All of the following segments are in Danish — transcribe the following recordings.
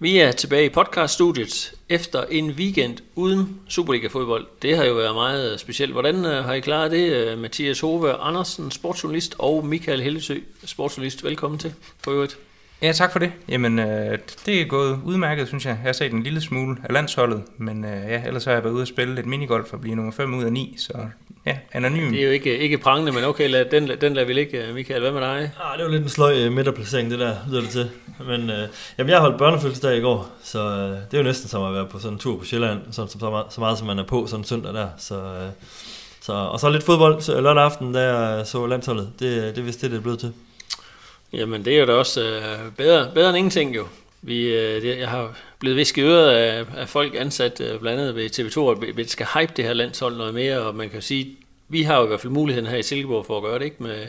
Vi er tilbage i podcaststudiet efter en weekend uden Superliga-fodbold. Det har jo været meget øh, specielt. Hvordan øh, har I klaret det? Øh, Mathias Hove Andersen, sportsjournalist, og Michael Hellesø, sportsjournalist. Velkommen til for øvrigt. Ja, tak for det. Jamen, øh, det er gået udmærket, synes jeg. Jeg har set en lille smule af landsholdet, men øh, ja, ellers har jeg været ude og spille lidt minigolf og blive nummer 5 ud af 9, så ja, anonym. Det er jo ikke, ikke prangende, men okay, lad, den, den lader vi ligge. Michael, hvad med dig? Ah, det var lidt en sløj uh, midterplacering, det der, lyder det til. Men uh, jamen, jeg holdt børnefødselsdag i går, så uh, det er jo næsten som at være på sådan en tur på Sjælland, sådan, så, så, meget, så meget som man er på sådan en søndag der. Så, uh, så, og så lidt fodbold så lørdag aften, der så landsholdet. Det, det er vist det, det er blevet til. Jamen, det er jo da også øh, bedre, bedre end ingenting jo. Vi, øh, det, jeg har blevet visket øret af, af folk ansat uh, blandt andet ved TV2, at vi skal hype det her landshold noget mere, og man kan sige, vi har jo i hvert fald muligheden her i Silkeborg for at gøre det, ikke? Med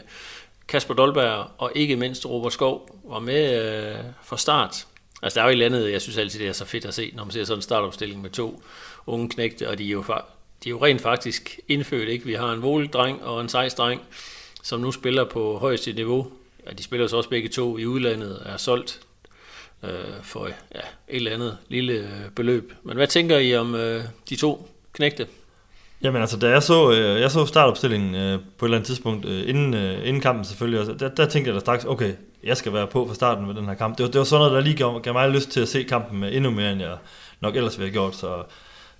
Kasper Dolberg og ikke mindst Robert Skov var med øh, fra start. Altså der er jo et eller andet, jeg synes altid det er så fedt at se, når man ser sådan en startopstilling med to unge knægte, og de er jo, de er jo rent faktisk indfødt, ikke? Vi har en voldreng og en sejsdreng, som nu spiller på højeste niveau. Ja, de spiller så også begge to i udlandet, er solgt øh, for ja, et eller andet lille øh, beløb. Men hvad tænker I om øh, de to knægte? Jamen altså, da jeg så, øh, jeg så startopstillingen øh, på et eller andet tidspunkt, øh, inden, øh, inden kampen selvfølgelig, også, der, der tænkte jeg da straks, okay, jeg skal være på fra starten med den her kamp. Det var, det var sådan noget, der lige gav, gav mig lyst til at se kampen med endnu mere, end jeg nok ellers ville have gjort. Så,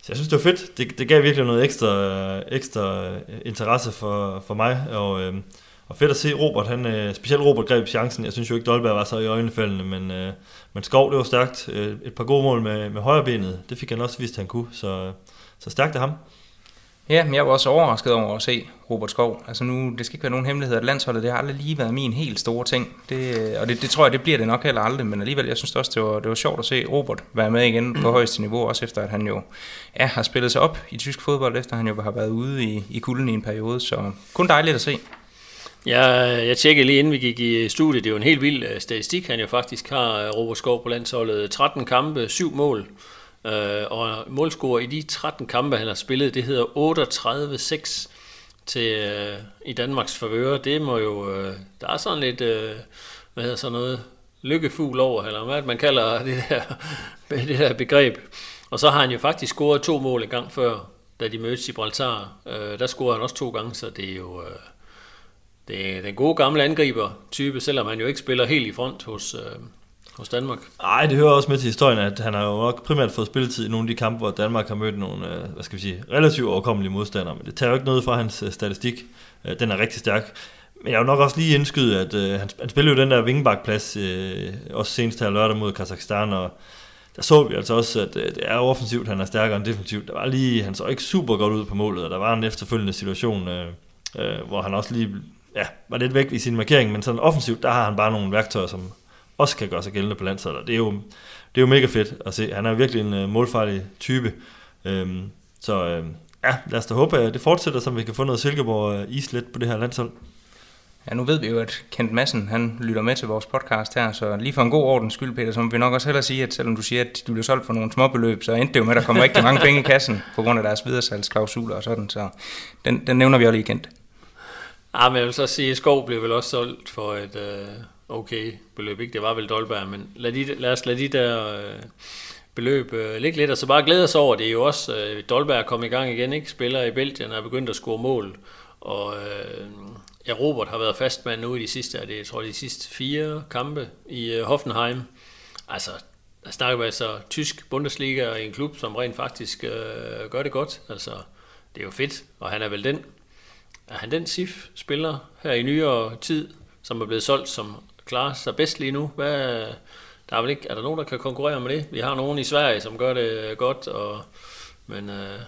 så jeg synes, det var fedt. Det, det gav virkelig noget ekstra, øh, ekstra øh, interesse for, for mig, og, øh, og fedt at se Robert, han, øh, specielt Robert greb chancen. Jeg synes jo ikke, Dolberg var så i øjnefaldene, men, øh, men Skov, det var stærkt. Øh, et par gode mål med, med højrebenet, det fik han også vist, at han kunne, så, så stærkt af ham. Ja, men jeg var også overrasket over at se Robert Skov. Altså nu, det skal ikke være nogen hemmelighed, at landsholdet, det har aldrig lige været min helt store ting. Det, øh, og det, det, tror jeg, det bliver det nok heller aldrig, men alligevel, jeg synes også, det var, det var sjovt at se Robert være med igen på højeste niveau, også efter at han jo ja, har spillet sig op i tysk fodbold, efter han jo har været ude i, i kulden i en periode, så kun dejligt at se. Ja, jeg tjekkede lige inden vi gik i studiet, det er jo en helt vild øh, statistik, han jo faktisk har, øh, Robert Skov på landsholdet. 13 kampe, 7 mål, Øh, og målscore i de 13 kampe, han har spillet, det hedder 38-6 til, øh, i Danmarks favør. Det må jo, øh, der er sådan lidt, øh, hvad hedder sådan noget, lykkefugl over, eller hvad man kalder det der, det der begreb. Og så har han jo faktisk scoret to mål en gang før, da de mødtes i Gibraltar. Øh, der scorede han også to gange, så det er jo... Øh, det er den gode gamle angriber-type, selvom han jo ikke spiller helt i front hos, øh, hos Danmark. Nej, det hører også med til historien, at han har jo nok primært fået spilletid i nogle af de kampe, hvor Danmark har mødt nogle, øh, hvad skal vi sige, relativt overkommelige modstandere, men det tager jo ikke noget fra hans øh, statistik. Øh, den er rigtig stærk. Men jeg vil nok også lige indskyde, at øh, han, han spillede jo den der vingebakplads, øh, også senest her lørdag mod Kazakhstan, og der så vi altså også, at øh, det er offensivt, han er stærkere end defensivt. Der var lige, han så ikke super godt ud på målet, og der var en efterfølgende situation, øh, øh, hvor han også lige ja, var lidt væk i sin markering, men sådan offensivt, der har han bare nogle værktøjer, som, også kan gøre sig gældende på landsholdet. Det er jo, det er jo mega fedt at se. Han er virkelig en øh, målfarlig type. Øhm, så øh, ja, lad os da håbe, at det fortsætter, så vi kan få noget Silkeborg øh, uh, islet på det her landshold. Ja, nu ved vi jo, at Kent Madsen, han lytter med til vores podcast her, så lige for en god ordens skyld, Peter, så må vi nok også hellere sige, at selvom du siger, at du bliver solgt for nogle småbeløb, så endte det jo med, at der kommer rigtig mange penge i kassen, på grund af deres videresalgsklausuler og sådan, så den, den nævner vi også lige Kent. Ja, men jeg vil så sige, at Skov blev vel også solgt for et, øh, okay beløb, ikke? Det var vel Dolberg, men lad, de, lad os lade de der øh, beløb øh, ligge lidt, og så bare glæde os over, det er jo også, øh, Dolberg kom i gang igen, ikke? Spiller i Belgien og er begyndt at score mål, og øh, ja, Robert har været fastmand nu i de sidste, det, jeg tror, de sidste fire kampe i øh, Hoffenheim. Altså, der snakker vi altså tysk Bundesliga i en klub, som rent faktisk øh, gør det godt. Altså, det er jo fedt, og han er vel den, er han den SIF-spiller her i nyere tid, som er blevet solgt som klarer sig bedst lige nu? Hvad, der er, vel ikke, er der nogen, der kan konkurrere med det? Vi har nogen i Sverige, som gør det godt, og, men øh,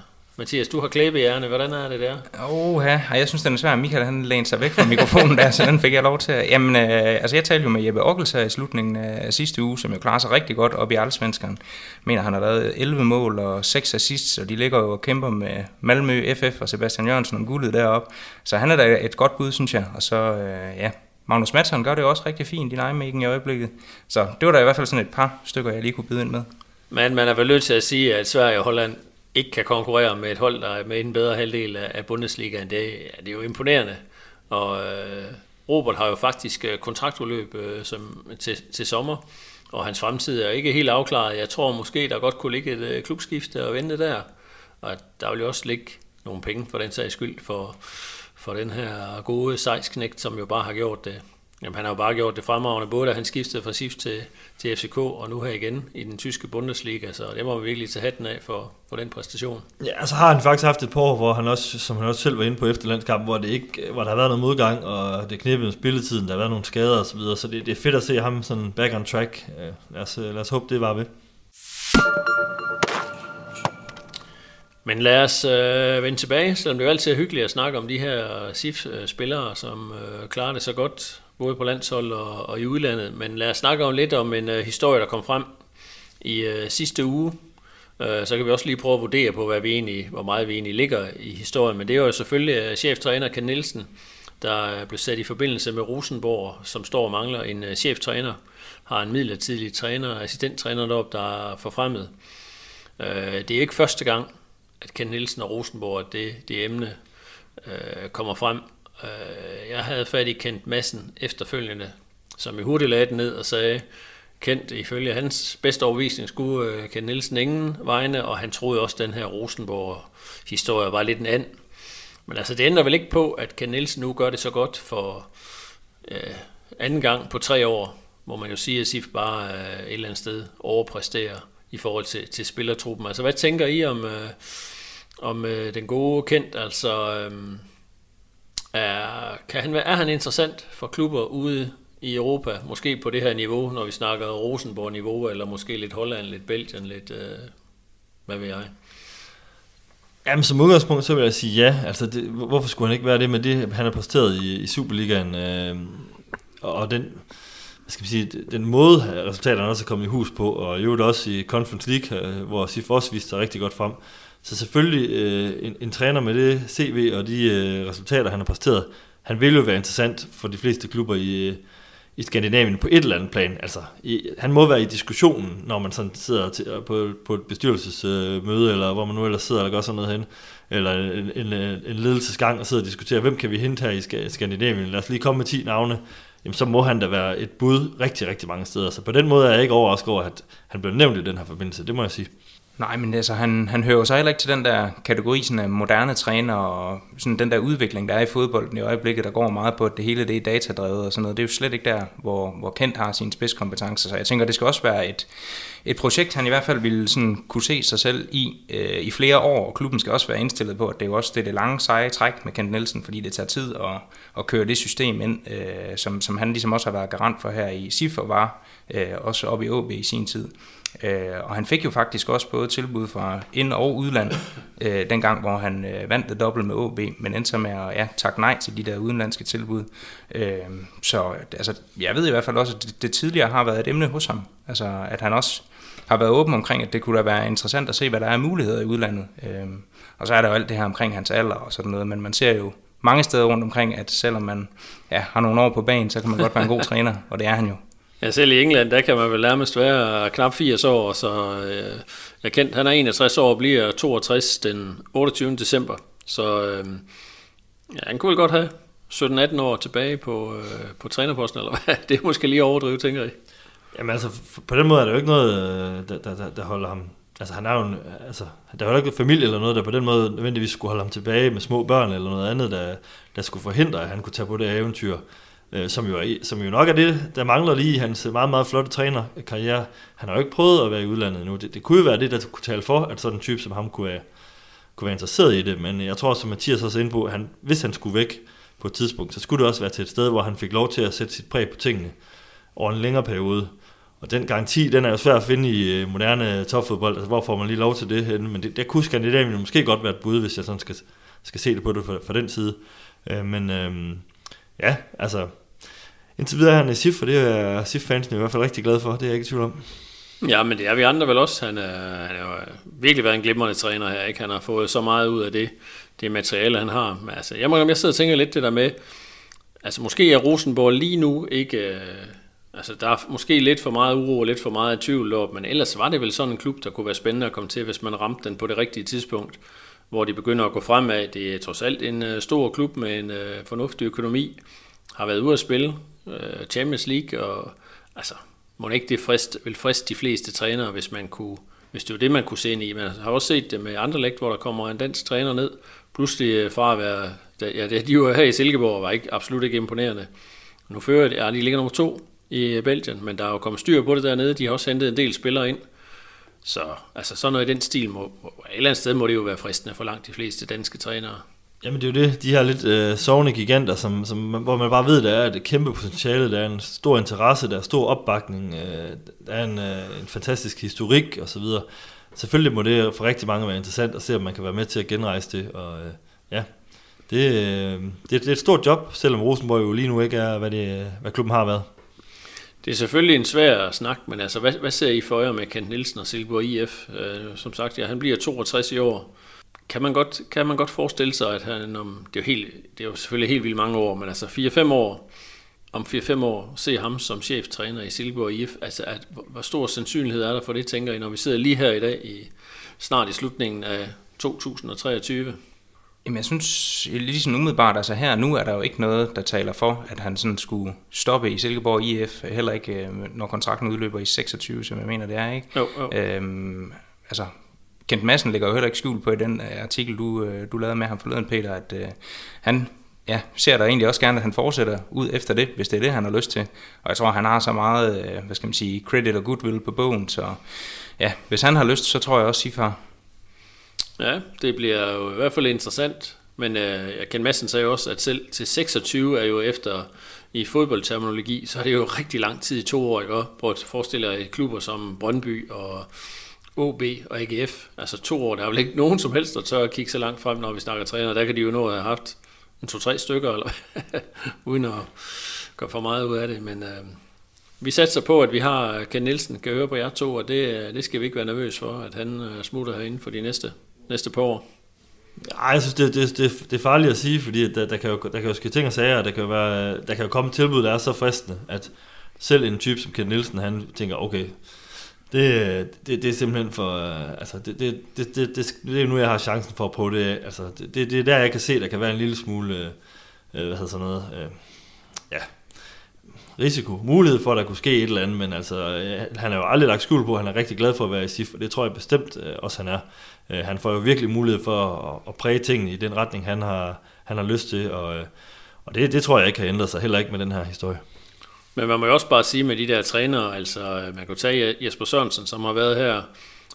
Mathias, du har klæbehjerne. Hvordan er det der? Åh, ja. jeg synes, den er svær. Michael han lænede sig væk fra mikrofonen der, så den fik jeg lov til. Jamen, øh, altså jeg talte jo med Jeppe Ockels her i slutningen af sidste uge, som jo klarer sig rigtig godt op i Allsvenskeren. mener, han har lavet 11 mål og 6 assists, og de ligger jo og kæmper med Malmø, FF og Sebastian Jørgensen om guldet deroppe. Så han er da et godt bud, synes jeg. Og så, øh, ja, Magnus Madsen gør det også rigtig fint i Nijmegen i øjeblikket. Så det var da i hvert fald sådan et par stykker, jeg lige kunne byde ind med. Men man er vel nødt til at sige, at Sverige og Holland ikke kan konkurrere med et hold, der er med en bedre halvdel af Bundesligaen. Det, det er jo imponerende. Og øh, Robert har jo faktisk øh, kontraktudløb øh, som, til, til sommer, og hans fremtid er ikke helt afklaret. Jeg tror måske, der godt kunne ligge et øh, klubskifte og vente der, og der vil jo også ligge nogle penge for den sags skyld for, for den her gode sejsknægt, som jo bare har gjort det Jamen, han har jo bare gjort det fremragende, både da han skiftede fra SIF til, til FCK, og nu her igen i den tyske Bundesliga, så det må vi virkelig tage hatten af for, for den præstation. Ja, altså har han faktisk haft et par år, hvor han også, som han også selv var inde på efter landskampen, hvor, det ikke, hvor der har været noget modgang, og det knippede med spilletiden, der har været nogle skader osv., så, videre, så det, det er fedt at se ham sådan back on track. Lad os, lad os håbe, det var ved. Men lad os øh, vende tilbage, selvom det er jo altid hyggeligt at snakke om de her SIF-spillere, som øh, klarer det så godt både på landshold og, og i udlandet. Men lad os snakke om lidt om en øh, historie, der kom frem i øh, sidste uge. Øh, så kan vi også lige prøve at vurdere på, hvad vi egentlig, hvor meget vi egentlig ligger i historien. Men det er jo selvfølgelig øh, cheftræner Ken Nielsen, der øh, blev sat i forbindelse med Rosenborg, som står og mangler en øh, cheftræner. Har en midlertidig træner, assistenttræner deroppe, der er forfremmet. Øh, det er ikke første gang, at Ken Nielsen og Rosenborg, det, det emne, øh, kommer frem. Øh, jeg havde fat i Kent Madsen efterfølgende, som i hurtigt lagde den ned og sagde, Kent, ifølge hans bedste overvisning, skulle øh, Kent Nielsen ingen vegne, og han troede også, at den her Rosenborg-historie var lidt en and. Men altså, det ændrer vel ikke på, at Ken Nielsen nu gør det så godt for øh, anden gang på tre år, hvor man jo siger, at SIF bare øh, et eller andet sted overpræsterer i forhold til, til spillertruppen. Altså, hvad tænker I om, øh, om øh, den gode Kent? Altså, øh, er, kan han, er han interessant for klubber ude i Europa, måske på det her niveau, når vi snakker Rosenborg-niveau, eller måske lidt Holland, lidt Belgien, lidt, øh, hvad ved jeg? Jamen som udgangspunkt, så vil jeg sige ja. Altså, det, hvorfor skulle han ikke være det med det, han har præsteret i, i Superligaen, øh, og den, skal man sige, den måde, øh, resultaterne også er kommet i hus på, og i øvrigt også i Conference League, øh, hvor Sif også viste sig rigtig godt frem, så selvfølgelig øh, en, en træner med det CV og de øh, resultater, han har præsteret, han vil jo være interessant for de fleste klubber i, øh, i Skandinavien på et eller andet plan. Altså, i, han må være i diskussionen, når man sådan sidder til, på, på et bestyrelsesmøde, øh, eller hvor man nu ellers sidder og gør sådan noget hen, eller en, en, en ledelsesgang og sidder og diskuterer, hvem kan vi hente her i Skandinavien? Lad os lige komme med 10 navne. Jamen, så må han da være et bud rigtig, rigtig mange steder. Så på den måde er jeg ikke overrasket over, at han blev nævnt i den her forbindelse. Det må jeg sige. Nej, men altså, han, han hører sig heller ikke til den der kategori sådan af moderne træner og sådan den der udvikling, der er i fodbolden i øjeblikket, der går meget på, at det hele det er datadrevet og sådan noget. Det er jo slet ikke der, hvor, hvor Kent har sine spidskompetencer. Så jeg tænker, det skal også være et, et projekt, han i hvert fald ville sådan kunne se sig selv i øh, i flere år, og klubben skal også være indstillet på, at det er jo også det, det lange seje træk med Kent Nielsen, fordi det tager tid at, at køre det system ind, øh, som, som han ligesom også har været garant for her i SIF og var øh, også oppe i OB i sin tid. Øh, og han fik jo faktisk også både tilbud fra ind- og udland, øh, dengang hvor han øh, vandt det dobbelt med OB, men endte så med at ja, takke nej til de der udenlandske tilbud. Øh, så altså, jeg ved i hvert fald også, at det, det tidligere har været et emne hos ham. Altså, at han også har været åben omkring, at det kunne da være interessant at se, hvad der er muligheder i udlandet. Øh, og så er der jo alt det her omkring hans alder og sådan noget, men man ser jo mange steder rundt omkring, at selvom man ja, har nogle år på banen, så kan man godt være en god træner, og det er han jo. Ja, selv i England, der kan man vel nærmest være knap 80 år, så øh, jeg kendt, han er 61 år og bliver 62 den 28. december. Så øh, ja, han kunne vel godt have 17-18 år tilbage på, øh, på trænerposten, eller hvad? Det er måske lige overdrivet, tænker jeg. Jamen altså, på den måde er det jo ikke noget, øh, der, der, der, der holder ham... Altså, han er jo en, altså, der er jo ikke familie eller noget, der på den måde nødvendigvis skulle holde ham tilbage med små børn eller noget andet, der, der skulle forhindre, at han kunne tage på det eventyr øh, som, jo er, som jo nok er det, der mangler lige i hans meget, meget flotte trænerkarriere. Han har jo ikke prøvet at være i udlandet nu. Det, det kunne jo være det, der kunne tale for, at sådan en type som ham kunne være, kunne være interesseret i det, men jeg tror, som Mathias også er inde på, han, hvis han skulle væk på et tidspunkt, så skulle det også være til et sted, hvor han fik lov til at sætte sit præg på tingene over en længere periode. Og den garanti, den er jo svær at finde i øh, moderne topfodbold, altså hvor får man lige lov til det henne, men det, det kunne Skandinavien måske godt være et bud, hvis jeg sådan skal, skal se det på det fra, fra den side. Øh, men øh, ja, altså indtil videre er han i SIF, og det er SIF-fansene i hvert fald rigtig glad for, det er jeg ikke i tvivl om. Ja, men det er vi andre vel også. Han, er, han har virkelig været en glimrende træner her. Ikke? Han har fået så meget ud af det, det materiale, han har. Men altså, jeg, må, jeg sidder og tænker lidt det der med, altså måske er Rosenborg lige nu ikke... Øh, altså der er måske lidt for meget uro og lidt for meget tvivl op, men ellers var det vel sådan en klub, der kunne være spændende at komme til, hvis man ramte den på det rigtige tidspunkt, hvor de begynder at gå fremad. Det er trods alt en øh, stor klub med en øh, fornuftig økonomi, har været ude at spille øh, Champions League, og altså, må ikke det frist, vil friste de fleste trænere, hvis man kunne hvis det var det, man kunne se ind i. Man har også set det med andre lægt, hvor der kommer en dansk træner ned, pludselig øh, fra at være, ja, de var her i Silkeborg, var ikke, absolut ikke imponerende. Nu fører de, ja, de ligger nummer to i øh, Belgien, men der er jo kommet styr på det dernede. De har også hentet en del spillere ind. Så altså sådan noget i den stil, må, et eller andet sted må det jo være fristende for langt de fleste danske trænere. Jamen det er jo det, de her lidt øh, sovende giganter, som, som, hvor man bare ved, der er et kæmpe potentiale, der er en stor interesse, der er stor opbakning, øh, der er en, øh, en fantastisk historik osv. Selvfølgelig må det for rigtig mange være interessant at se, om man kan være med til at genrejse det, og øh, ja, det, øh, det, det er et stort job, selvom Rosenborg jo lige nu ikke er, hvad, det, hvad klubben har været. Det er selvfølgelig en svær snak, men altså, hvad, hvad ser I for jer med Kent Nielsen og Silkeborg IF? Øh, som sagt, ja, han bliver 62 i år. Kan man godt, kan man godt forestille sig, at han om, det er jo, helt, det er jo selvfølgelig helt vildt mange år, men altså 4-5 år, om 4-5 år, se ham som cheftræner i Silkeborg IF, altså at, hvor stor sandsynlighed er der for det, tænker I, når vi sidder lige her i dag, i, snart i slutningen af 2023? Jamen jeg synes, ligesom umiddelbart, altså her nu er der jo ikke noget, der taler for, at han sådan skulle stoppe i Silkeborg IF, heller ikke øh, når kontrakten udløber i 26, som jeg mener det er, ikke? Jo, jo. Øhm, altså, Kent Madsen ligger jo heller ikke skjul på i den øh, artikel, du, øh, du lavede med ham forleden, Peter, at øh, han ja, ser der egentlig også gerne, at han fortsætter ud efter det, hvis det er det, han har lyst til. Og jeg tror, han har så meget, øh, hvad skal man sige, credit og goodwill på bogen, så ja, hvis han har lyst, så tror jeg også, Sifar Ja, det bliver jo i hvert fald interessant. Men øh, Ken Madsen sagde også, at selv til 26 er jo efter i fodboldterminologi, så er det jo rigtig lang tid i to år, ikke? Prøv at forestille jer klubber som Brøndby og OB og AGF. Altså to år, der er vel ikke nogen som helst, der tør at kigge så langt frem, når vi snakker træner. Der kan de jo nå at have haft en to-tre stykker, eller uden at gøre for meget ud af det. Men øh, vi satser på, at vi har Ken Nielsen, kan høre på jer to, og det, øh, det skal vi ikke være nervøs for, at han øh, smutter herinde for de næste næste par år? Nej, jeg synes, det, det, det, det er farligt at sige, fordi der, der, kan jo, der kan jo ske ting og sager, og der kan jo, være, der kan jo komme tilbud, der er så fristende, at selv en type som Ken Nielsen, han tænker, okay, det, det, det er simpelthen for, øh, altså det, det, det, det, det, det er nu, jeg har chancen for at prøve det Altså det, det, det er der, jeg kan se, der kan være en lille smule, øh, øh hvad hedder sådan noget, øh, ja, risiko, mulighed for, at der kunne ske et eller andet, men altså, øh, han er jo aldrig lagt skjul på, han er rigtig glad for at være i SIF, og det tror jeg bestemt øh, også, han er. Øh, han får jo virkelig mulighed for at, at præge tingene i den retning, han har, han har lyst til, og, øh, og det, det tror jeg ikke har ændret sig, heller ikke med den her historie. Men man må jo også bare sige med de der trænere, altså øh, man kan tage Jesper Sørensen, som har været her,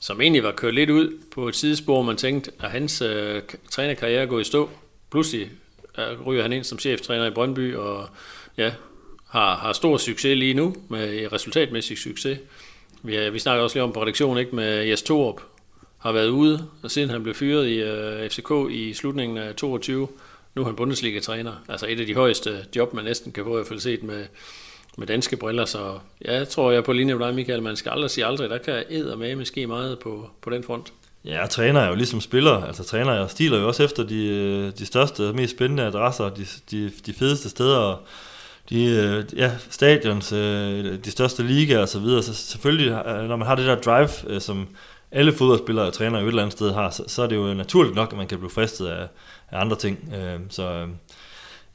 som egentlig var kørt lidt ud på et sidespor, man tænkte, at hans øh, trænerkarriere er gået i stå. Pludselig øh, ryger han ind som cheftræner i Brøndby, og ja, har, har stor succes lige nu, med øh, resultatmæssig succes. Vi, vi snakker også lige om på redaktionen ikke, med Jes Torup, har været ude, og siden han blev fyret i øh, FCK i slutningen af 22, nu er han Bundesliga-træner. Altså et af de højeste job, man næsten kan få, i hvert fald set med, med danske briller. Så ja, jeg tror, jeg er på linje med dig, Michael. Man skal aldrig sige aldrig. Der kan æder med måske meget på, på den front. Ja, træner er jo ligesom spiller. Altså træner jeg stiler jo også efter de, øh, de største og mest spændende adresser, de, de, de fedeste steder, de øh, ja, stadions, øh, de største ligaer og så videre. Så selvfølgelig, når man har det der drive, som alle fodboldspillere og trænere et eller andet sted har, så, så er det jo naturligt nok, at man kan blive fristet af, af andre ting. Så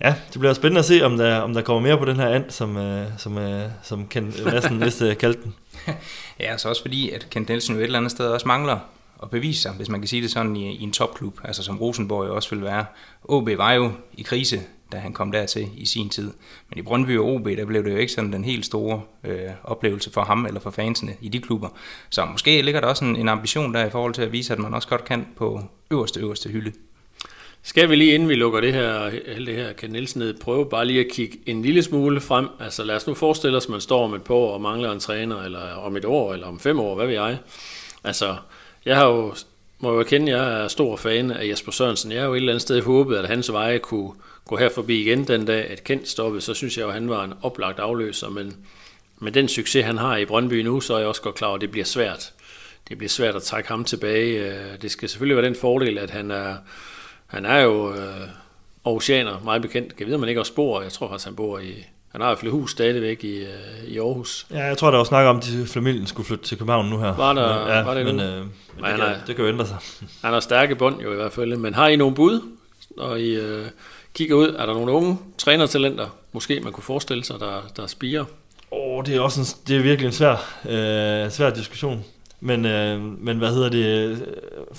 ja, det bliver spændende at se, om der, om der kommer mere på den her and, som, øh, som, øh, som Ken Madsen næste øh, kaldte den. ja, så altså også fordi, at Kent Nielsen jo et eller andet sted også mangler at bevise sig, hvis man kan sige det sådan, i, i en topklub, altså som Rosenborg jo også vil være. OB var jo i krise da han kom dertil i sin tid. Men i Brøndby og OB, der blev det jo ikke sådan den helt store øh, oplevelse for ham eller for fansene i de klubber. Så måske ligger der også en, en ambition der i forhold til at vise, at man også godt kan på øverste, øverste hylde. Skal vi lige inden vi lukker det her, det her kan Nielsen ned, prøve bare lige at kigge en lille smule frem. Altså lad os nu forestille os, at man står om et par år og mangler en træner, eller om et år, eller om fem år, hvad ved jeg. Altså, jeg har jo, må jo erkende, jeg er stor fan af Jesper Sørensen. Jeg har jo et eller andet sted håbet, at hans veje kunne, gå her forbi igen den dag, at Kent stoppede, så synes jeg jo, at han var en oplagt afløser, men med den succes, han har i Brøndby nu, så er jeg også godt klar over, at det bliver svært. Det bliver svært at trække ham tilbage. Øh, det skal selvfølgelig være den fordel, at han er, han er jo øh, oceaner, meget bekendt. Jeg ved, man ikke også bor. Jeg tror faktisk, han bor i, han har et hus stadigvæk i, øh, i Aarhus. Ja, jeg tror, der var snak om, at familien skulle flytte til København nu her. Var der, ja, var det men, nu? øh, men det, kan, det kan jo ændre sig. Han har stærke bånd jo i hvert fald. Men har I nogle bud? Og I, øh, kigger ud, er der nogle unge trænertalenter, måske man kunne forestille sig, der, der spiger? Åh, oh, det er også en, det er virkelig en svær, øh, svær diskussion. Men, øh, men hvad hedder det? Øh,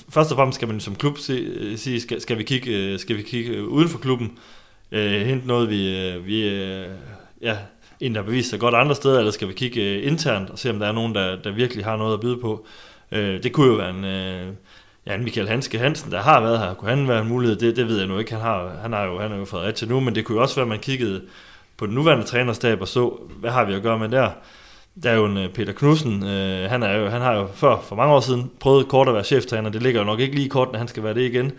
først og fremmest skal man som klub øh, sige, skal, skal, vi kigge, øh, skal vi kigge uden for klubben, øh, hente noget, vi, vi øh, ja, en, der har bevist sig godt andre steder, eller skal vi kigge øh, internt og se, om der er nogen, der, der virkelig har noget at byde på. Øh, det kunne jo være en, øh, ja, en Michael Hanske Hansen, der har været her. Kunne han være en mulighed? Det, det ved jeg nu ikke. Han, har, han, har jo, han er jo Fredericia nu, men det kunne jo også være, at man kiggede på den nuværende trænerstab og så, hvad har vi at gøre med der? Der er jo en øh, Peter Knudsen, øh, han, er jo, han har jo før, for mange år siden, prøvet kort at være cheftræner. Det ligger jo nok ikke lige kort, når han skal være det igen.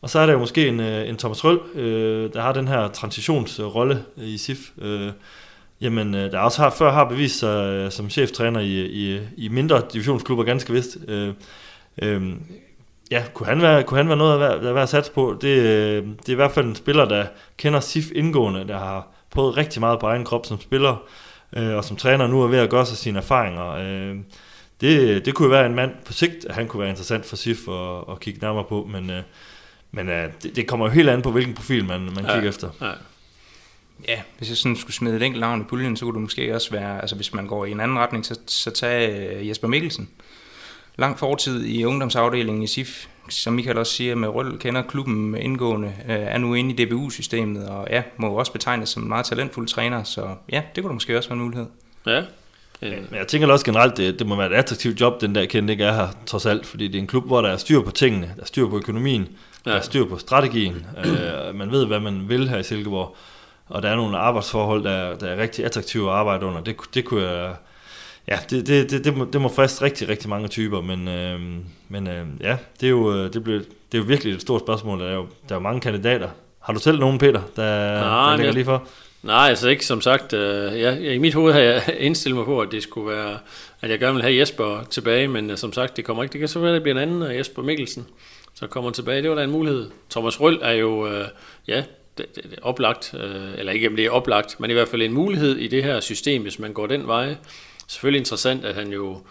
Og så er der jo måske en, øh, en Thomas Røll, øh, der har den her transitionsrolle øh, i SIF. Øh, Jamen, der også har, før har bevist sig øh, som cheftræner i, i, i mindre divisionsklubber, ganske vist. Øh, øh, ja, kunne han være, kunne han være noget at være, at være sat på? Det, øh, det er i hvert fald en spiller, der kender SIF indgående, der har prøvet rigtig meget på egen krop som spiller, øh, og som træner nu er ved at gøre sig sine erfaringer. Øh, det, det kunne være en mand på sigt, at han kunne være interessant for SIF at, at kigge nærmere på, men, øh, men øh, det, det kommer jo helt an på, hvilken profil man, man ja, kigger efter. Ja. Ja, hvis jeg sådan skulle smide et enkelt navn i puljen, så kunne det måske også være, altså hvis man går i en anden retning, så, så tage øh, Jesper Mikkelsen. Lang fortid i ungdomsafdelingen i SIF, som Michael også siger, med Røll kender klubben indgående, øh, er nu inde i DBU-systemet, og ja, må også betegnes som en meget talentfuld træner, så ja, det kunne da måske også være en mulighed. Ja, men jeg tænker også generelt, det, det må være et attraktivt job, den der kendte ikke er her, trods alt, fordi det er en klub, hvor der er styr på tingene, der er styr på økonomien, ja. der er styr på strategien, øh, man ved, hvad man vil her i Silkeborg, og der er nogle arbejdsforhold, der, der er rigtig attraktive at arbejde under. Det, det kunne jeg... Ja, det, det, det, det, må, det må friste rigtig, rigtig mange typer, men, øh, men øh, ja, det er, jo, det, bliver, det er jo virkelig et stort spørgsmål. Der er jo der er mange kandidater. Har du selv nogen, Peter, der, Nej, der ligger lige for? Nej, altså ikke som sagt. Øh, ja, I mit hoved har jeg indstillet mig på, at det skulle være, at jeg gerne vil have Jesper tilbage, men uh, som sagt, det kommer ikke. Det kan det bliver en anden uh, Jesper Mikkelsen, så kommer tilbage. Det var da en mulighed. Thomas Røll er jo, uh, ja, det, det, det oplagt, øh, eller ikke om det er oplagt, men i hvert fald en mulighed i det her system, hvis man går den vej. Selvfølgelig interessant, at han jo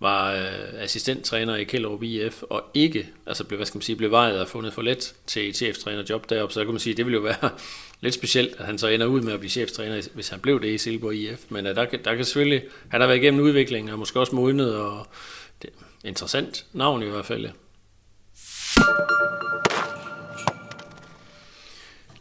var øh, assistenttræner i Kjellerup IF, og ikke, altså blev, hvad skal man sige, blev vejet og fundet for let til cheftrænerjob deroppe, så kan man sige, det ville jo være lidt specielt, at han så ender ud med at blive cheftræner, hvis han blev det i Silkeborg IF, men øh, der, kan, der kan selvfølgelig, han har været igennem udviklingen, og måske også modnet, og det, interessant navn i hvert fald.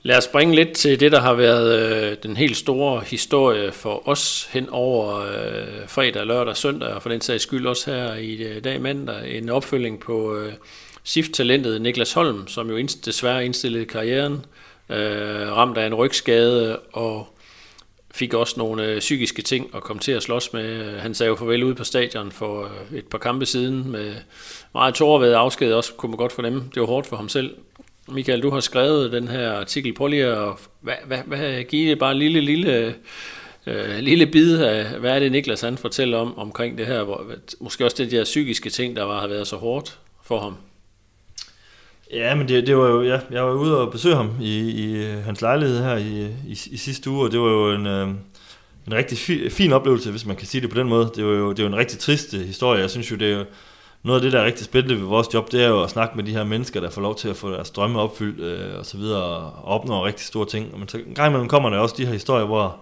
Lad os springe lidt til det, der har været øh, den helt store historie for os hen over øh, fredag, lørdag, søndag, og for den sags skyld også her i øh, dag mandag, en opfølging på øh, SIF-talentet Niklas Holm, som jo indst- desværre indstillede karrieren, øh, ramt af en rygskade og fik også nogle øh, psykiske ting at komme til at slås med. Han sagde jo farvel ude på stadion for øh, et par kampe siden med meget tårer afsked, også kunne man godt fornemme. Det var hårdt for ham selv, Michael, du har skrevet den her artikel. Prøv lige at hvad, hvad, hvad, give det bare en lille, lille, øh, lille bid af, hvad er det Niklas han fortæller om omkring det her, hvor, måske også det der psykiske ting, der var, har været så hårdt for ham. Ja, men det, det var jo, ja, jeg var ude og besøge ham i, i øh, hans lejlighed her i, i, i sidste uge, og det var jo en, øh, en rigtig fi, fin oplevelse, hvis man kan sige det på den måde. Det var jo det var en rigtig trist øh, historie. Jeg synes jo, det er jo, noget af det, der er rigtig spændende ved vores job, det er jo at snakke med de her mennesker, der får lov til at få deres drømme opfyldt øh, og så videre, og opnår rigtig store ting. Men så en gang imellem kommer der også de her historier, hvor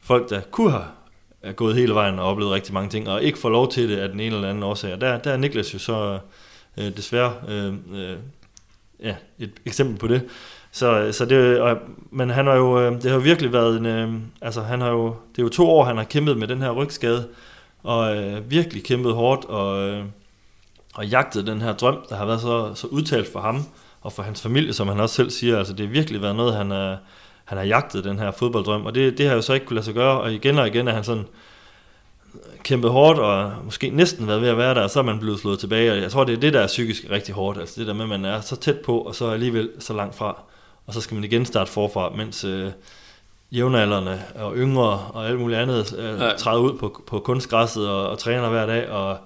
folk, der kunne have er gået hele vejen og oplevet rigtig mange ting, og ikke får lov til det af den ene eller anden årsag. Og der, der er Niklas jo så øh, desværre øh, øh, ja, et eksempel på det. Så, øh, så det, og, men han har jo, øh, det har virkelig været en, øh, altså han har jo, det er jo to år, han har kæmpet med den her rygskade, og øh, virkelig kæmpet hårdt, og øh, og jagtet den her drøm, der har været så, så udtalt for ham og for hans familie, som han også selv siger. Altså det har virkelig været noget, han, er, han har jagtet, den her fodbolddrøm. Og det, det har jo så ikke kunne lade sig gøre, og igen og igen er han sådan kæmpet hårdt, og måske næsten været ved at være der, og så er man blevet slået tilbage. Og jeg tror, det er det, der er psykisk rigtig hårdt. Altså det der med, at man er så tæt på, og så alligevel så langt fra. Og så skal man igen starte forfra, mens øh, jævnaldrende og yngre og alt muligt andet øh, træder ud på, på kunstgræsset og, og træner hver dag, og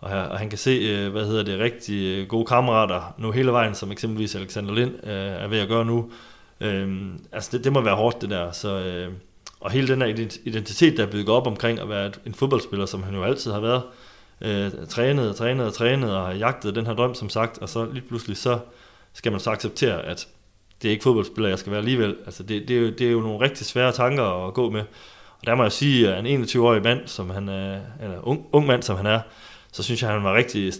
og, og han kan se, øh, hvad hedder det, rigtig øh, gode kammerater nu hele vejen, som eksempelvis Alexander Lind øh, er ved at gøre nu. Øh, altså det, det må være hårdt det der. Så, øh, og hele den her identitet, der er bygget op omkring at være en fodboldspiller, som han jo altid har været, øh, trænet og trænet og trænet og har jagtet den her drøm, som sagt, og så lige pludselig så skal man så acceptere, at det er ikke fodboldspiller, jeg skal være alligevel. Altså, det, det, er jo, det er jo nogle rigtig svære tanker at gå med. Og der må jeg sige, at en 21-årig mand, som han er, eller ung, ung mand, som han er, så synes jeg, han var rigtig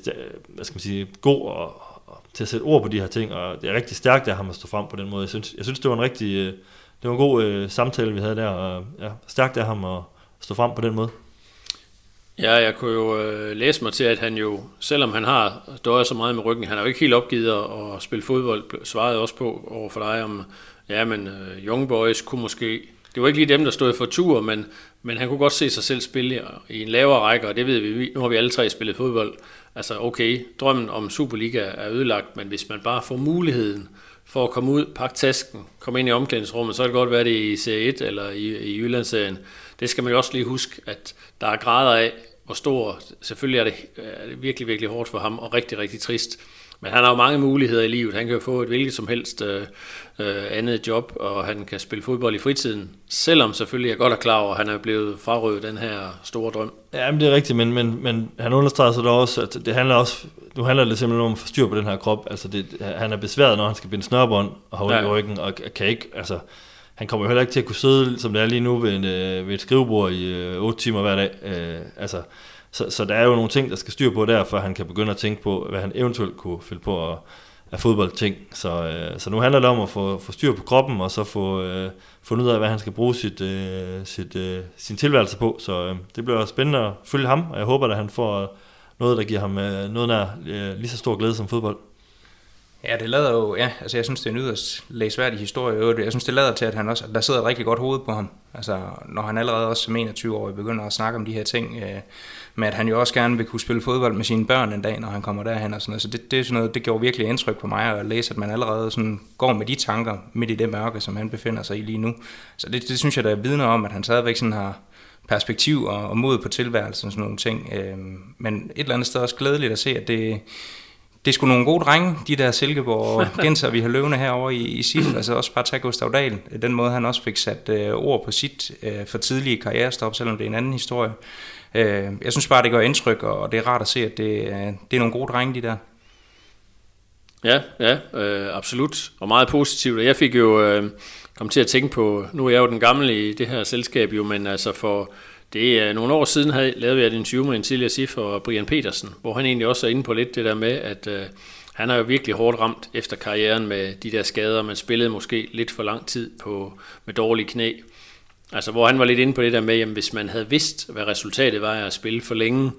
hvad skal man sige, god og, og, til at sætte ord på de her ting, og det er rigtig stærkt af ham at stå frem på den måde. Jeg synes, jeg synes det var en rigtig øh, det var en god øh, samtale, vi havde der, og ja, stærkt af ham at stå frem på den måde. Ja, jeg kunne jo øh, læse mig til, at han jo, selvom han har døjet så meget med ryggen, han har jo ikke helt opgivet at spille fodbold, svarede også på over for dig om, ja, men øh, Young Boys kunne måske, det var ikke lige dem, der stod for tur, men, men han kunne godt se sig selv spille i en lavere række, og det ved vi, nu har vi alle tre spillet fodbold. Altså okay, drømmen om Superliga er ødelagt, men hvis man bare får muligheden for at komme ud, pakke tasken, komme ind i omklædningsrummet, så kan det godt være det i Serie 1 eller i, i Jyllandsserien. Det skal man jo også lige huske, at der er grader af, hvor stor, selvfølgelig er det, er det virkelig, virkelig hårdt for ham, og rigtig, rigtig trist. Men han har jo mange muligheder i livet. Han kan jo få et hvilket som helst øh, øh, andet job, og han kan spille fodbold i fritiden. Selvom selvfølgelig er godt er klar over, at han er blevet frarøvet den her store drøm. Ja, men det er rigtigt, men, men, men han understreger så også, at det handler også, nu handler det simpelthen om at få styr på den her krop. Altså det, han er besværet, når han skal binde snørbånd og holde ja. i ryggen, og kan ikke, altså han kommer jo heller ikke til at kunne sidde, som det er lige nu, ved, en, øh, ved et skrivebord i øh, 8 timer hver dag. Øh, altså, så, så der er jo nogle ting, der skal styre på der, for han kan begynde at tænke på, hvad han eventuelt kunne fylde på at, af fodboldting. Så, øh, så nu handler det om at få, få styr på kroppen, og så få øh, fundet ud af, hvad han skal bruge sit, øh, sit, øh, sin tilværelse på. Så øh, det bliver spændende at følge ham, og jeg håber, at han får noget, der giver ham øh, noget nær øh, lige så stor glæde som fodbold. Ja, det lader jo, ja, altså jeg synes, det er en yderst læsværdig historie. Jeg synes, det lader til, at han også, der sidder et rigtig godt hoved på ham. Altså, når han allerede også som 21 år begynder at snakke om de her ting, øh, med at han jo også gerne vil kunne spille fodbold med sine børn en dag, når han kommer derhen og sådan noget. Så det, det, er sådan noget, det gjorde virkelig indtryk på mig at læse, at man allerede sådan går med de tanker midt i det mørke, som han befinder sig i lige nu. Så det, det synes jeg, der er vidner om, at han stadigvæk sådan har perspektiv og, og mod på tilværelsen og sådan nogle ting. Øh, men et eller andet sted også glædeligt at se, at det, det er sgu nogle gode drenge, de der Silkeborg genser, vi har løvende herovre i, i SIF. Altså også bare tage Gustav Dahl. Den måde, han også fik sat øh, ord på sit øh, for tidlige karrierestop, selvom det er en anden historie. Øh, jeg synes bare, det gør indtryk, og det er rart at se, at det, øh, det er nogle gode drenge, de der. Ja, ja, øh, absolut. Og meget positivt. Og jeg fik jo øh, kom til at tænke på, nu er jeg jo den gamle i det her selskab jo, men altså for det er nogle år siden, havde, lavede vi et interview med en tidligere SIF og Brian Petersen, hvor han egentlig også er inde på lidt det der med, at øh, han har jo virkelig hårdt ramt efter karrieren med de der skader. Man spillede måske lidt for lang tid på, med dårlige knæ. Altså, hvor han var lidt inde på det der med, at hvis man havde vidst, hvad resultatet var af at spille for længe,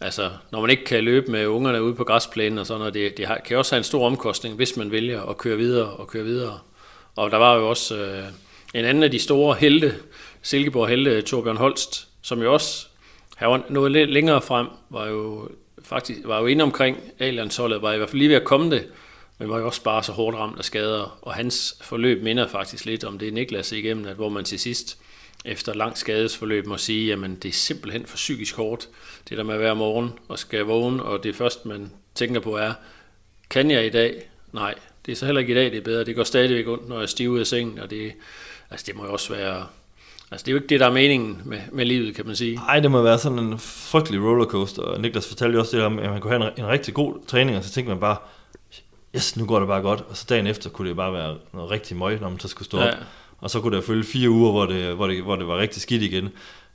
altså, når man ikke kan løbe med ungerne ude på græsplænen og sådan noget, det, det har, kan også have en stor omkostning, hvis man vælger at køre videre og køre videre. Og der var jo også øh, en anden af de store helte, Silkeborg helte, Torbjørn Holst, som jo også, har nået lidt længere frem, var jo faktisk var jo inde omkring A-landsholdet, var i hvert fald lige ved at komme det, men var jo også bare så hårdt ramt af skader, og hans forløb minder faktisk lidt om det Niklas igennem, at hvor man til sidst efter lang skadesforløb må sige, jamen det er simpelthen for psykisk hårdt, det der med at være morgen og skal vågne, og det første man tænker på er, kan jeg i dag? Nej, det er så heller ikke i dag, det er bedre. Det går stadigvæk ondt, når jeg er ud af sengen, og det, altså det må jo også være Altså, det er jo ikke det, der er meningen med, med livet, kan man sige. Nej, det må være sådan en frygtelig rollercoaster. Og Niklas fortalte jo også det om, at man kunne have en, en rigtig god træning, og så tænkte man bare, yes, nu går det bare godt. Og så dagen efter kunne det bare være noget rigtig møg, når man så skulle stå ja. op. Og så kunne der følge fire uger, hvor det, hvor, det, hvor det var rigtig skidt igen.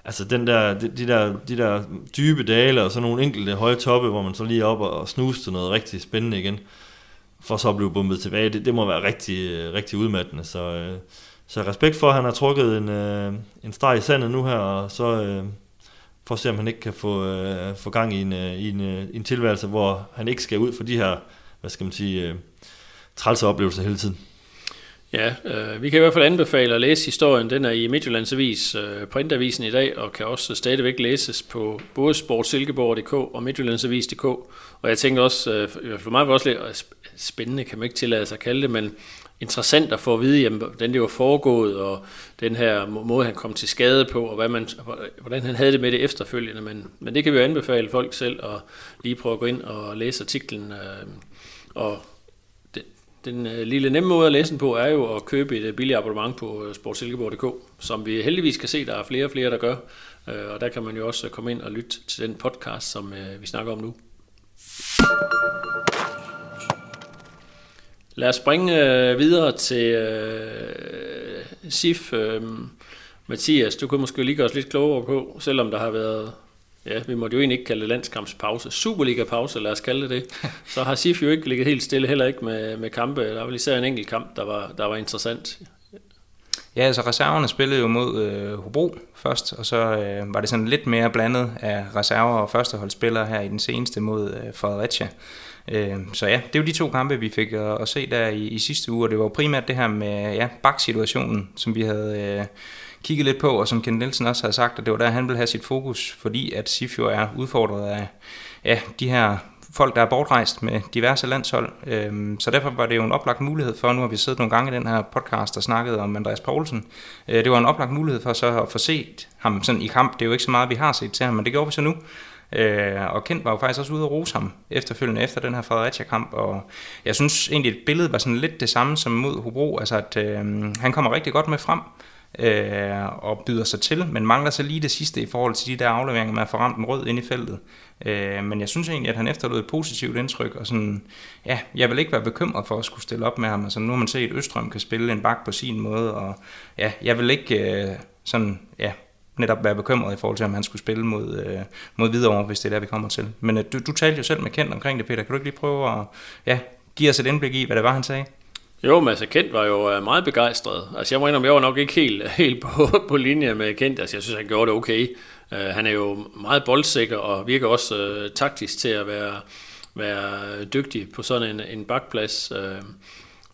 Altså den der, de, de, der, de der dybe dale og så nogle enkelte høje toppe, hvor man så lige op og, og snuste noget rigtig spændende igen, for så at blive bumpet tilbage, det, det må være rigtig, rigtig udmattende. Så, øh, så respekt for, at han har trukket en, øh, en streg i sandet nu her, og så øh, for at se, om han ikke kan få, øh, få gang i en, øh, i en, øh, en tilværelse, hvor han ikke skal ud for de her, hvad skal man sige, øh, trælse oplevelser hele tiden. Ja, øh, vi kan i hvert fald anbefale at læse historien. Den er i Midtjyllandsavis, øh, printavisen i dag, og kan også stadigvæk læses på både sportsilkeborg.dk og midtjyllandsavis.dk. Og jeg tænker også, øh, for mig var det også lidt spændende, kan man ikke tillade sig at kalde det, men interessant at få at vide, jamen, hvordan det var foregået, og den her måde, han kom til skade på, og hvad man, hvordan han havde det med det efterfølgende. Men, men det kan vi jo anbefale folk selv at lige prøve at gå ind og læse artiklen. Øh, og det, den øh, lille nemme måde at læse den på er jo at købe et øh, billigt abonnement på øh, sportsilkeborg.dk, som vi heldigvis kan se, der er flere og flere, der gør. Øh, og der kan man jo også øh, komme ind og lytte til den podcast, som øh, vi snakker om nu. Lad os springe øh, videre til øh, SIF. Øh, Mathias, du kunne måske lige gøre os lidt klogere på, selvom der har været, ja, vi måtte jo egentlig ikke kalde det landskampspause, Superliga-pause, lad os kalde det det, så har SIF jo ikke ligget helt stille, heller ikke med, med kampe. Der var især en enkelt kamp, der var, der var interessant. Ja, altså reserverne spillede jo mod øh, Hobro først, og så øh, var det sådan lidt mere blandet af reserver og førsteholdsspillere her i den seneste mod øh, Fredericia. Øh, så ja, det er jo de to kampe, vi fik at, at se der i, i sidste uge, og det var primært det her med ja, baksituationen, som vi havde øh, kigget lidt på, og som Ken Nielsen også havde sagt, at det var der, han ville have sit fokus, fordi at SIF jo er udfordret af ja, de her folk, der er bortrejst med diverse landshold. Øhm, så derfor var det jo en oplagt mulighed for, nu har vi siddet nogle gange i den her podcast og snakket om Andreas Poulsen. Øh, det var en oplagt mulighed for så at få set ham sådan i kamp. Det er jo ikke så meget, vi har set til ham, men det gjorde vi så nu. Øh, og Kent var jo faktisk også ude og rose ham efterfølgende efter den her Fredericia-kamp, og jeg synes egentlig, at billedet var sådan lidt det samme som mod Hobro, altså at øh, han kommer rigtig godt med frem, øh, og byder sig til, men mangler så lige det sidste i forhold til de der afleveringer med at få ramt en rød ind i feltet. Øh, men jeg synes egentlig, at han efterlod et positivt indtryk, og sådan, ja, jeg vil ikke være bekymret for at skulle stille op med ham. Altså, nu har man set, at Østrøm kan spille en bak på sin måde, og ja, jeg vil ikke øh, sådan, ja, netop være bekymret i forhold til, om han skulle spille mod, øh, mod videre, hvis det er der, vi kommer til. Men øh, du, du talte jo selv med Kent omkring det, Peter. Kan du ikke lige prøve at ja, give os et indblik i, hvad det var, han sagde? Jo, men altså Kent var jo øh, meget begejstret. Altså jeg må indrømme, jeg var nok ikke helt, helt på, på linje med Kent. Altså jeg synes, han gjorde det okay. Uh, han er jo meget boldsikker og virker også uh, taktisk til at være, være dygtig på sådan en, en bakplads. Uh,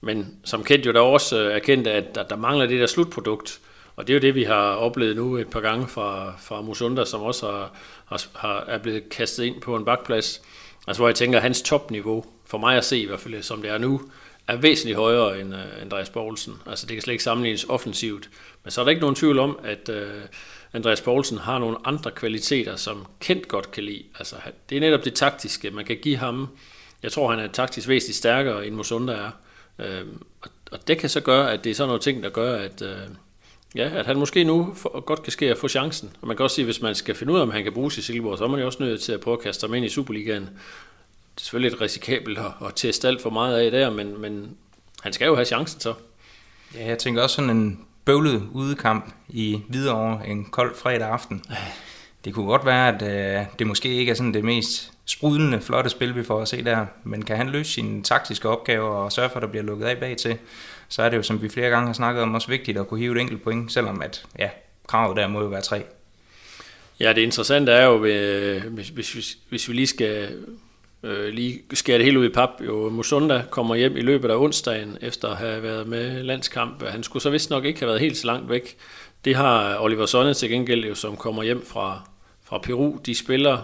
men som Kent jo da også uh, at der, der mangler det der slutprodukt. Og det er jo det, vi har oplevet nu et par gange fra, fra Musunda, som også har, har, har, er blevet kastet ind på en bakplads. Altså hvor jeg tænker, at hans topniveau, for mig at se i hvert fald, som det er nu, er væsentligt højere end uh, Andreas Poulsen. Altså det kan slet ikke sammenlignes offensivt. Men så er der ikke nogen tvivl om, at uh, Andreas Poulsen har nogle andre kvaliteter, som Kent godt kan lide. Altså det er netop det taktiske, man kan give ham. Jeg tror, han er taktisk væsentligt stærkere, end Musunda er. Uh, og, og det kan så gøre, at det er sådan nogle ting, der gør, at... Uh, Ja, at han måske nu for, godt kan ske at få chancen. Og man kan også sige, at hvis man skal finde ud af, om han kan bruges i Silkeborg, så er man jo også nødt til at prøve at kaste ham ind i Superligaen. Det er selvfølgelig et risikabelt at, at teste alt for meget af der, men, men han skal jo have chancen så. Ja, jeg tænker også sådan en bøvlet udekamp i Hvidovre en kold fredag aften. Det kunne godt være, at øh, det måske ikke er sådan det mest sprudlende, flotte spil, vi får at se der, men kan han løse sine taktiske opgaver og sørge for, at der bliver lukket af bag til, så er det jo, som vi flere gange har snakket om, også vigtigt at kunne hive et enkelt point, selvom at, ja, kravet der må jo være tre. Ja, det interessante er jo, øh, hvis, hvis, hvis, hvis vi lige skal øh, lige skære det hele ud i pap. Jo, Musunda kommer hjem i løbet af onsdagen, efter at have været med landskamp. Han skulle så vist nok ikke have været helt så langt væk. Det har Oliver Sonne til gengæld, jo, som kommer hjem fra, fra Peru. De spiller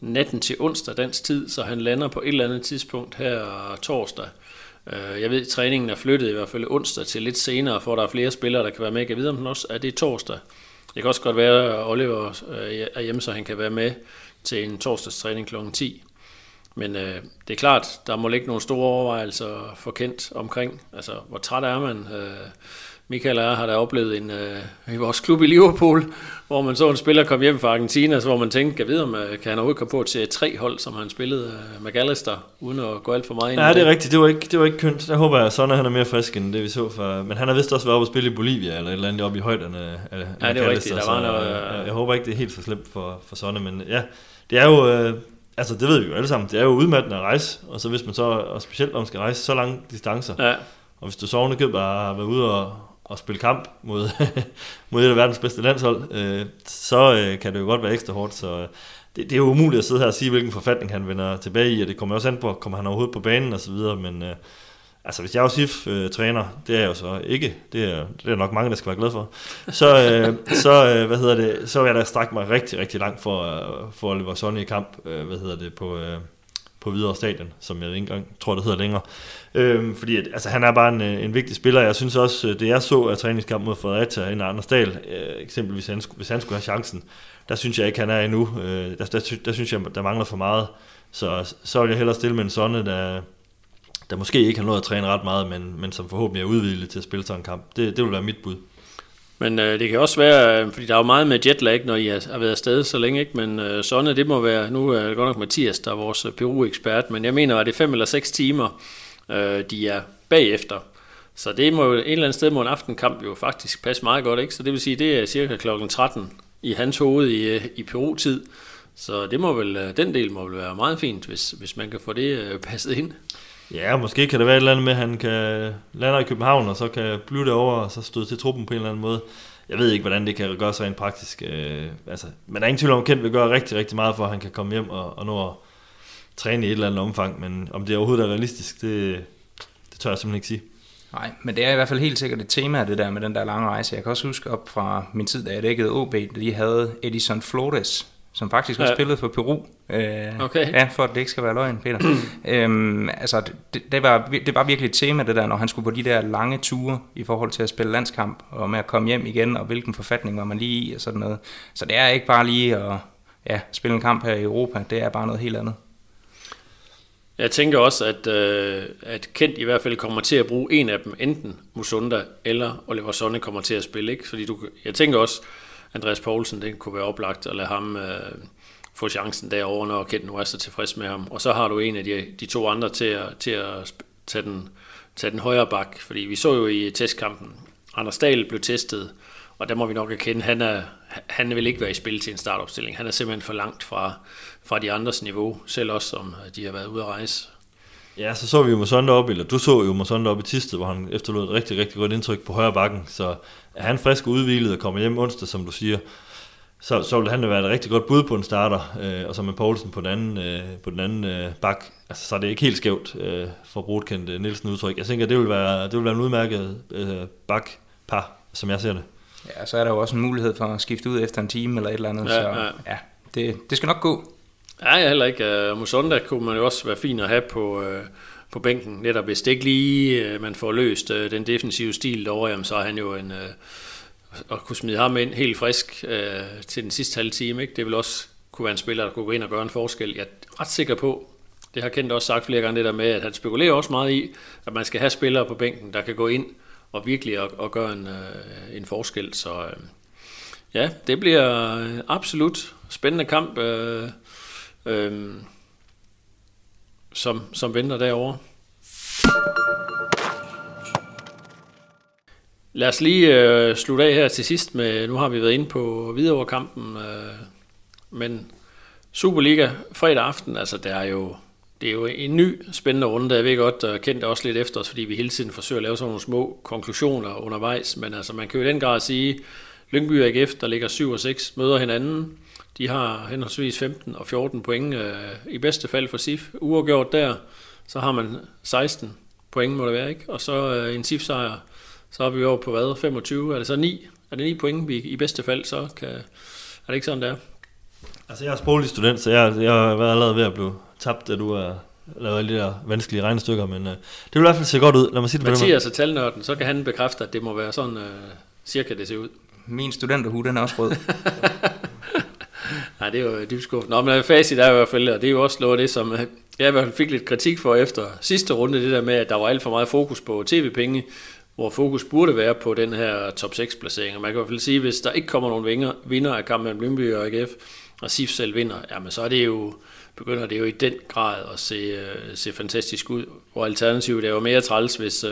natten til onsdag dansk tid, så han lander på et eller andet tidspunkt her torsdag. Øh, jeg ved, at træningen er flyttet i hvert fald onsdag til lidt senere, for der er flere spillere, der kan være med. Jeg ved, om den også er det torsdag. Det kan også godt være, at Oliver øh, er hjemme, så han kan være med til en torsdagstræning kl. 10. Men øh, det er klart, der må ligge nogle store overvejelser for kendt omkring. Altså, hvor træt er man? Øh, Michael og jeg har da oplevet en, øh, i vores klub i Liverpool, hvor man så en spiller komme hjem fra Argentina, så hvor man tænkte, kan vide, om øh, kan han overhovedet komme på til tre hold, som han spillede øh, McAllister, uden at gå alt for meget ind Ja, det er rigtigt. Det var ikke, det var ikke kønt. Der håber jeg, at Sonne han er mere frisk, end det vi så for. Men han har vist også været oppe og spille i Bolivia, eller et eller andet oppe i højderne af Ja, det er rigtigt. Der var noget, jeg, jeg, håber ikke, det er helt så slemt for, for Sonne, men ja, det er jo... Øh, altså det ved vi jo alle sammen, det er jo udmattende at rejse, og så hvis man så, og specielt når man skal rejse så lange distancer, ja. og hvis du så ovenikøbet har været ude og, at spille kamp mod, mod et af verdens bedste landshold, øh, så øh, kan det jo godt være ekstra hårdt, så øh, det, det er jo umuligt at sidde her og sige, hvilken forfatning han vender tilbage i, og det kommer også an på, kommer han overhovedet på banen og så videre, men øh, altså hvis jeg er SIF-træner, øh, det er jeg jo så ikke, det er, det er nok mange, der skal være glade for, så, øh, så øh, hvad hedder det, så vil jeg da strække mig rigtig, rigtig langt for, øh, for Oliver Sonne i kamp, øh, hvad hedder det, på, øh, på videre stadion, som jeg ikke engang tror, det hedder længere. Øhm, fordi at, altså, han er bare en, øh, en vigtig spiller. Jeg synes også, øh, det jeg så af træningskamp mod Fredericia i Anders Dahl, øh, eksempelvis han, hvis han skulle have chancen, der synes jeg ikke, han er endnu. Øh, der, der, der, synes jeg, der mangler for meget. Så, så vil jeg hellere stille med en sonne, der, der måske ikke har nået at træne ret meget, men, men som forhåbentlig er udvidet til at spille sådan en kamp. Det, det vil være mit bud. Men øh, det kan også være, øh, fordi der er jo meget med jetlag, når I har været afsted så længe, ikke? men øh, sådan det må være, nu er det godt nok Mathias, der er vores Peru-ekspert, men jeg mener, at det er fem eller seks timer, øh, de er bagefter. Så det må jo, et eller andet sted må en aftenkamp jo faktisk passe meget godt, ikke? Så det vil sige, det er cirka klokken 13 i hans hoved i, øh, i Peru-tid. Så det må vel, øh, den del må vel være meget fint, hvis, hvis man kan få det øh, passet ind. Ja, måske kan det være et eller andet med, at han kan lande i København, og så kan blive derovre, og så støde til truppen på en eller anden måde. Jeg ved ikke, hvordan det kan gøre sig rent praktisk. Øh, altså, men der er ingen tvivl om, at Kent vil gøre rigtig, rigtig meget for, at han kan komme hjem og, og nå at træne i et eller andet omfang. Men om det overhovedet er realistisk, det, det tør jeg simpelthen ikke sige. Nej, men det er i hvert fald helt sikkert et tema, det der med den der lange rejse. Jeg kan også huske op fra min tid, da jeg dækkede OB, da de havde Edison Flores, som faktisk også ja. spillede for Peru. Øh, okay. Ja, for at det ikke skal være løgn, Peter. øhm, altså, det, det, var, det var virkelig et tema, det der, når han skulle på de der lange ture i forhold til at spille landskamp, og med at komme hjem igen, og hvilken forfatning var man lige i, og sådan noget. Så det er ikke bare lige at ja, spille en kamp her i Europa, det er bare noget helt andet. Jeg tænker også, at, øh, at Kent i hvert fald kommer til at bruge en af dem, enten Musunda eller Oliver Sonne kommer til at spille. Ikke? Fordi du, jeg tænker også, Andreas Poulsen, det kunne være oplagt at lade ham øh, få chancen derovre, når Kent nu er så tilfreds med ham. Og så har du en af de, de to andre til at, til at tage, den, tage den højre bak. Fordi vi så jo i testkampen, Anders Dahl blev testet, og der må vi nok erkende, han, er, han vil ikke være i spil til en startopstilling. Han er simpelthen for langt fra, fra de andres niveau, selv også om de har været ude at rejse. Ja, så så vi jo Mosonda op, eller du så jo Mosonda op i Tisted, hvor han efterlod et rigtig, rigtig godt indtryk på højre bakken. Så er han frisk og udvilet og kommer hjem onsdag, som du siger, så, så vil han være et rigtig godt bud på en starter, øh, og så med Poulsen på den anden, øh, på den anden øh, bak, altså, så er det ikke helt skævt øh, for at bruge et Nielsen udtryk. Jeg tænker, det vil være, det vil være en udmærket øh, bak-par, som jeg ser det. Ja, så er der jo også en mulighed for at skifte ud efter en time eller et eller andet, ja, så ja. ja det, det skal nok gå. Ja, jeg heller ikke. Uh, Musonda kunne man jo også være fin at have på, uh, på bænken. Netop hvis det ikke lige uh, man får løst uh, den defensive stil derovre, jamen, så er han jo en... Uh, at kunne smide ham ind helt frisk uh, til den sidste halve time. Ikke? Det vil også kunne være en spiller, der kunne gå ind og gøre en forskel. Jeg er ret sikker på, det har Kent også sagt flere gange, det der med, at han spekulerer også meget i, at man skal have spillere på bænken, der kan gå ind og virkelig og, og gøre en, uh, en forskel. Så uh, ja, det bliver absolut spændende kamp. Uh, øhm, som, som venter derovre. Lad os lige øh, slutte af her til sidst med, nu har vi været inde på Hvidovre-kampen, øh, men Superliga fredag aften, altså der er jo, det er jo en ny spændende runde, jeg ved godt, og kendte også lidt efter os, fordi vi hele tiden forsøger at lave sådan nogle små konklusioner undervejs, men altså man kan jo i den grad sige, Lyngby og AGF, der ligger 7 og 6, møder hinanden, de har henholdsvis 15 og 14 point øh, i bedste fald for SIF. Uafgjort der, så har man 16 point, må det være, ikke? Og så øh, en SIF-sejr, så er vi over på hvad? 25? Er det så 9? Er det 9 point, vi i bedste fald så kan... Er det ikke sådan, der? Altså, jeg er sproglig student, så jeg, jeg har været allerede ved at blive tabt, da du er lavet alle de der vanskelige regnestykker, men øh, det vil i hvert fald se godt ud. Lad mig sige det Mathias er talnørden, så kan han bekræfte, at det må være sådan øh, cirka det ser ud. Min studenterhue, den er også rød. Nej, det er jo øh, dybt skuffende. Nå, men facit er i hvert fald, og det er jo også noget af det, som øh, jeg i hvert fald fik lidt kritik for efter sidste runde, det der med, at der var alt for meget fokus på tv-penge, hvor fokus burde være på den her top 6 placering. Og man kan i hvert fald sige, hvis der ikke kommer nogen vinder, vinder af kampen mellem Lyngby og AGF, og SIF selv vinder, jamen så er det jo, begynder det jo i den grad at se, øh, se fantastisk ud. Og alternativet er jo mere træls, hvis,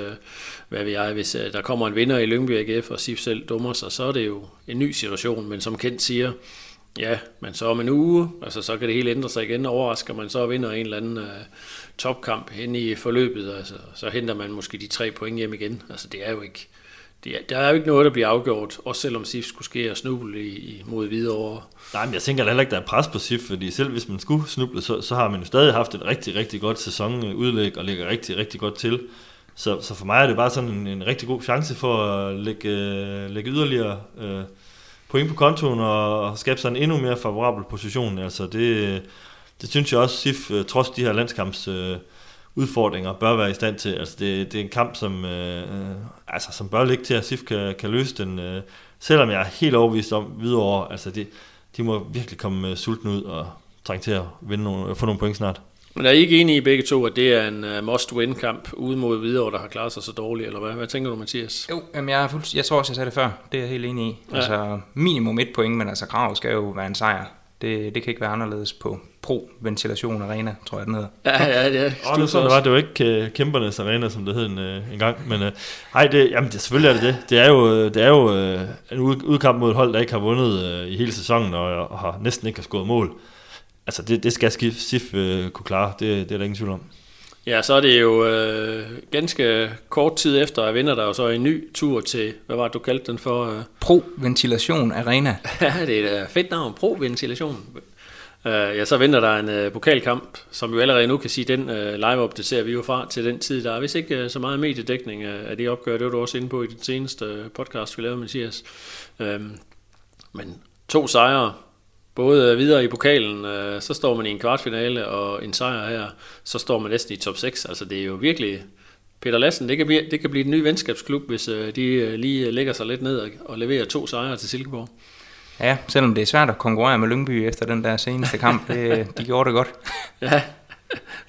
hvad ved jeg, hvis der kommer en vinder i Lyngby AGF, og SIF selv dummer sig, så er det jo en ny situation. Men som Kent siger, Ja, men så om en uge, altså så kan det hele ændre sig igen. Overrasker man så vinder en eller anden uh, topkamp hen i forløbet, altså, så henter man måske de tre point hjem igen. Altså det er jo ikke, det er, der er jo ikke noget, der bliver afgjort, også selvom SIF skulle ske og snuble i, i, mod Hvidovre. Nej, men jeg tænker heller ikke, der er pres på SIF, fordi selv hvis man skulle snuble, så, så har man jo stadig haft et rigtig, rigtig godt sæsonudlæg og ligger rigtig, rigtig godt til. Så, så for mig er det bare sådan en, en rigtig god chance for at lægge, øh, lægge yderligere øh, point på kontoen og skabe sig en endnu mere favorabel position. Altså det, det synes jeg også, SIF, øh, trods de her landskamps øh, udfordringer, bør være i stand til. Altså det, det er en kamp, som, øh, altså, som bør ligge til, at SIF kan, kan løse den. Øh, selvom jeg er helt overbevist om videre, altså det, de må virkelig komme øh, sulten ud og trænge til at vinde nogle, få nogle point snart. Men er I ikke enige i begge to, at det er en uh, must-win-kamp ude mod videre, der har klaret sig så dårligt, eller hvad? Hvad tænker du, Mathias? Jo, jamen jeg, er fuld, jeg tror også, jeg sagde det før. Det er jeg helt enig i. Ja. Altså minimum et point, men altså krav skal jo være en sejr Det, det kan ikke være anderledes på Pro Ventilation Arena, tror jeg den hedder. Ja, ja, ja. Og det, var sådan, det, var, det var ikke uh, kæmpernes arena, som det hed en, uh, en gang, men uh, ej, det, jamen, det, selvfølgelig er det det. Det er jo, det er jo uh, en udkamp mod et hold, der ikke har vundet uh, i hele sæsonen, og, og har næsten ikke har skåret mål. Altså, det, det skal SIF uh, kunne klare, det, det er der ingen tvivl om. Ja, så er det jo øh, ganske kort tid efter, at vinder der jo så en ny tur til, hvad var det, du kaldte den for? Øh? Pro Ventilation Arena. ja, det er et fedt navn, Pro Ventilation. Øh, ja, så vinder der en øh, pokalkamp, som jo allerede nu kan sige, den øh, live-opdaterer vi jo fra til den tid. Der er vist ikke øh, så meget mediedækning af, af det opgør, det var du også inde på i den seneste øh, podcast, vi lavede, Mathias. Øh, men to sejre, både videre i pokalen, øh, så står man i en kvartfinale, og en sejr her, så står man næsten i top 6. Altså det er jo virkelig, Peter Lassen, det kan blive, det kan blive en ny venskabsklub, hvis øh, de øh, lige lægger sig lidt ned og, og leverer to sejre til Silkeborg. Ja, selvom det er svært at konkurrere med Lyngby efter den der seneste kamp, det, de gjorde det godt. ja,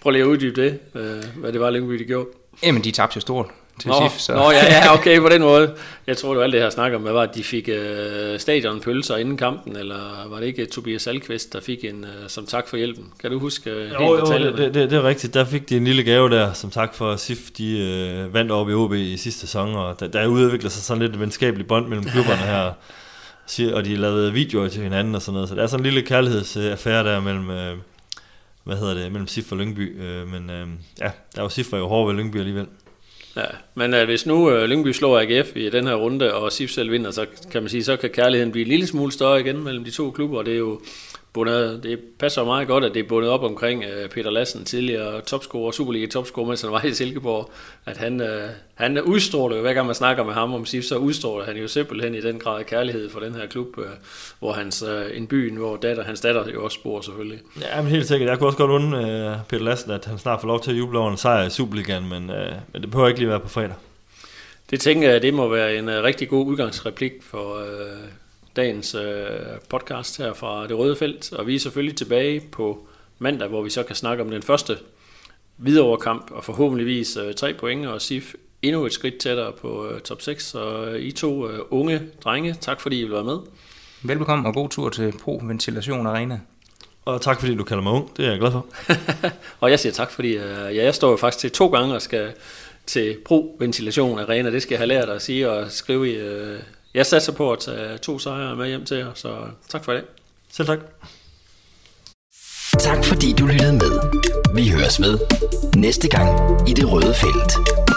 prøv lige at uddybe det, hvad det var Lyngby, de gjorde. Jamen, de tabte jo stort til nå, SIF. Så. Nå, ja, ja, okay, på den måde. Jeg tror, det var alt det her snak om, var, at de fik øh, stadionpølser inden kampen, eller var det ikke Tobias Alkvist, der fik en øh, som tak for hjælpen? Kan du huske øh, jo, jo, det, det, det, er rigtigt. Der fik de en lille gave der, som tak for SIF, de øh, vandt over i OB i sidste sæson, og der, der udviklet sig sådan lidt et venskabeligt bånd mellem klubberne her, og de lavede videoer til hinanden og sådan noget, så der er sådan en lille kærlighedsaffære der mellem... Øh, hvad hedder det, mellem SIF og Lyngby, øh, men øh, ja, der var SIF var jo hård ved Lyngby alligevel. Ja, men uh, hvis nu uh, Lyngby slår AGF i den her runde, og SIF vinder, så kan man sige, så kan kærligheden blive en lille smule større igen mellem de to klubber, og det er jo bundet, det passer meget godt, at det er bundet op omkring uh, Peter Lassen, tidligere topscorer, Superliga topscorer, mens han var i Silkeborg, at han, uh, han udstråler jo, hver gang man snakker med ham om SIF, så udstråler han jo simpelthen i den grad kærlighed for den her klub, uh, hvor hans, uh, en by, hvor datter, hans datter jo også bor selvfølgelig. Ja, men helt sikkert. Jeg kunne også godt undre uh, Peter Lassen, at han snart får lov til at juble over en sejr i Superligaen, men, men det behøver ikke lige være på fredag. Det tænker jeg, det må være en uh, rigtig god udgangsreplik for uh, dagens øh, podcast her fra Det Røde Felt, og vi er selvfølgelig tilbage på mandag, hvor vi så kan snakke om den første videoverkamp, og forhåbentligvis øh, tre point, og SIF endnu et skridt tættere på øh, top 6. Så øh, I to øh, unge drenge, tak fordi I vil være med. Velbekomme og god tur til Pro Ventilation Arena. Og tak fordi du kalder mig ung, det er jeg glad for. og jeg siger tak fordi, øh, ja, jeg står jo faktisk til to gange og skal til Pro Ventilation Arena, det skal jeg have lært at sige og skrive i... Øh, jeg satser på at tage to sejre med hjem til jer, så tak for det. Selv tak. Tak fordi du lyttede med. Vi høres ved næste gang i det røde felt.